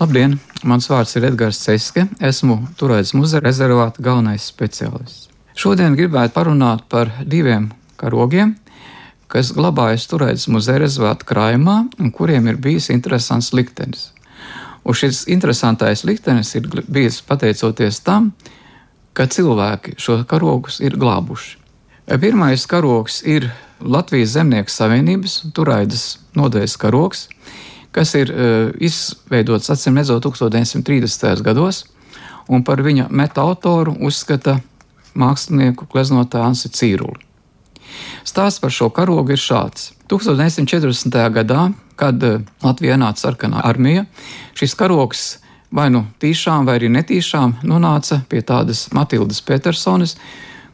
Labdien! Mans vārds ir Edgars Ceske. Esmu Turētas muzeja rezervāta galvenais speciālists. Šodien gribētu parunāt par diviem karogiem, kas glabājas Turētas muzeja rezervāta krājumā un kuriem ir bijis interesants liktenis. Un šis interesantais liktenis ir bijis pateicoties tam, ka cilvēki šo karogus ir glābuši. Pirmais karogs ir Latvijas Zemnieku savienības Turētas nodeļas karogs kas ir uh, izveidots acīm redzot 1930. gados, un par viņa meta autoru uzskata mākslinieku gleznotāju Ansi Cīruli. Stāsts par šo karogu ir šāds. 1940. gadā, kad uh, Latvijā nāca sarkanā armija, šis karogs vai nu tīšām, vai arī netīšām nonāca pie tādas Matildas Petersonas,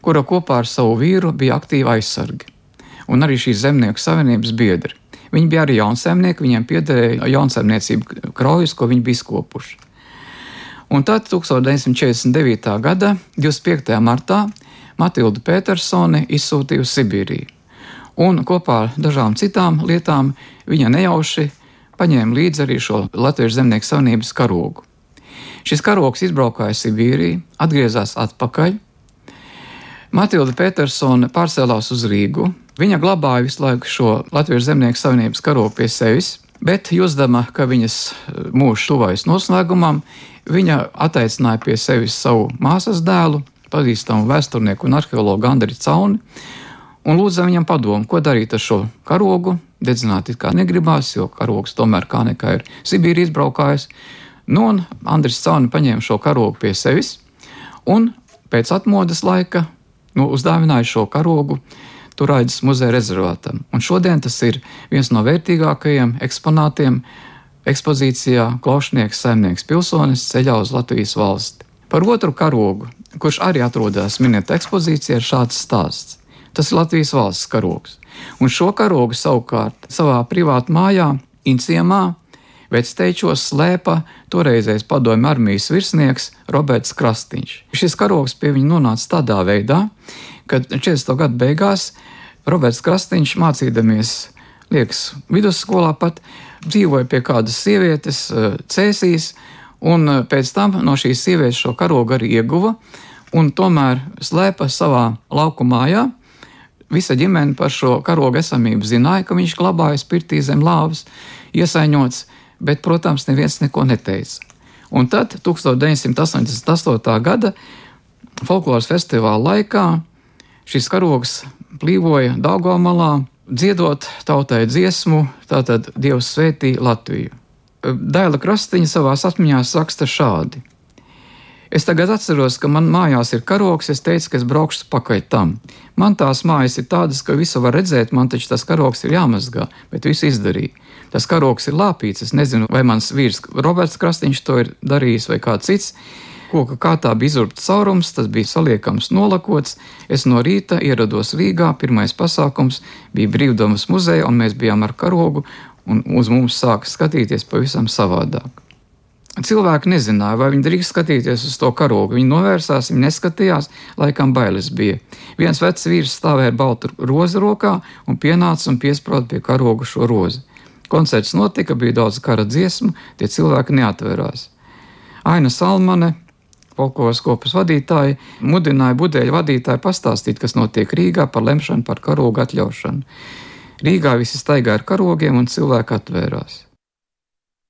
kura kopā ar savu vīru bija aktīva aizsargi, un arī šīs zemnieku savienības biedri. Viņi bija arī jaunsaimnieki, viņiem piederēja jaunsaimniecība kraujas, ko viņi bija skopuši. Un tad 1949. gada 25. martā Matilda Petersone izsūtīja uz Sibīriju. Un kopā ar dažām citām lietām viņa nejauši paņēma līdzi arī šo Latvijas zemnieku savienības karogu. Šis karogs izbraukāja Sibīriju, atgriezās atpakaļ. Matilda Petersone pārcēlās uz Rīgu, Viņa glabāja visu laiku šo Latvijas zemnieku savienības karogu pie sevis, bet jūtama, ka viņas eh, mūžs tuvojas noslēgumam, viņa attaicināja pie sevis savu māsas dēlu, pazīstamu vēsturnieku un arheologu Andriu Cauni, un lūdza viņam padomu, ko darīt ar šo karogu. Dedzināt it kā negribās, jo karogs tomēr kā nekā ir Sibīrija izbraukājis. Nu, un Andris Cauni paņēma šo karogu pie sevis, un pēc atmodas laika nu, uzdāvināja šo karogu Turāģis muzeja rezervātam. Un šodien tas ir viens no vērtīgākajiem eksponātiem ekspozīcijā Klaušnieks saimnieks pilsonis ceļā uz Latvijas valsti. Par otru karogu, kurš arī atrodas minēta ekspozīcijā, ir šāds stāsts. Tas ir Latvijas valsts karogs. Un šo karogu savukārt savā privātā mājā, Inciemā, Vecteičos slēpa toreizējais padomju armijas virsnieks Roberts Krastīņš. Šis karogs pie viņa nonāca tādā veidā, kad 40. gadu beigās Roberts Krastīņš mācīdamies, liekas, vidusskolā pat dzīvoja pie kādas sievietes eh, cēsīs, un eh, pēc tam no šīs sievietes šo karogu arī ieguva, un tomēr slēpa savā lauku mājā. Visa ģimene par šo karogu esamību zināja, ka viņš glabājas pirtī zem lāvas, iesaiņots, bet, protams, neviens neko neteica. Un tad 1988. gada folkloras festivāla laikā šis karogs plīvoja Dāngāmalā, dziedot tautai dziesmu, tātad Dievs svētī Latviju. Daila Krastiņa savā atmiņā raksta šādi. Es tagad atceros, ka man mājās ir karogs, es teicu, ka es braukšu pakaļ tam. Man tās mājas ir tādas, ka visu var redzēt, man taču tas karogs ir jāmazgā, bet visu izdarīju. Tas karogs ir lāpīts, es nezinu, vai mans vīrs Roberts Krastiņš to ir darījis vai kāds cits. Koka kātā bija izurбts caurums, tas bija saliekams nolakots. Es no rīta ierados Rīgā, pirmais pasākums bija Brīvdomas muzeja, un mēs bijām ar karogu, un uz mums sāka skatīties pavisam savādāk. Cilvēki nezināja, vai viņi drīkst skatīties uz to karogu. Viņi novērsās, viņi neskatījās, laikam bailes bija. Viens vecs vīrs stāvēja ar baltu rozi rokā un pienāca un piesprāda pie karoga šo rozi. Koncerts notika, bija daudz kara dziesmu, tie cilvēki neatvērās. Aina Salmane, folkloras kopas vadītāji mudināja budeļu vadītāju pastāstīt, kas notiek Rīgā par lemšanu par karogu atļaušanu. Rīgā visi staigā ar karogiem un cilvēki atvērās.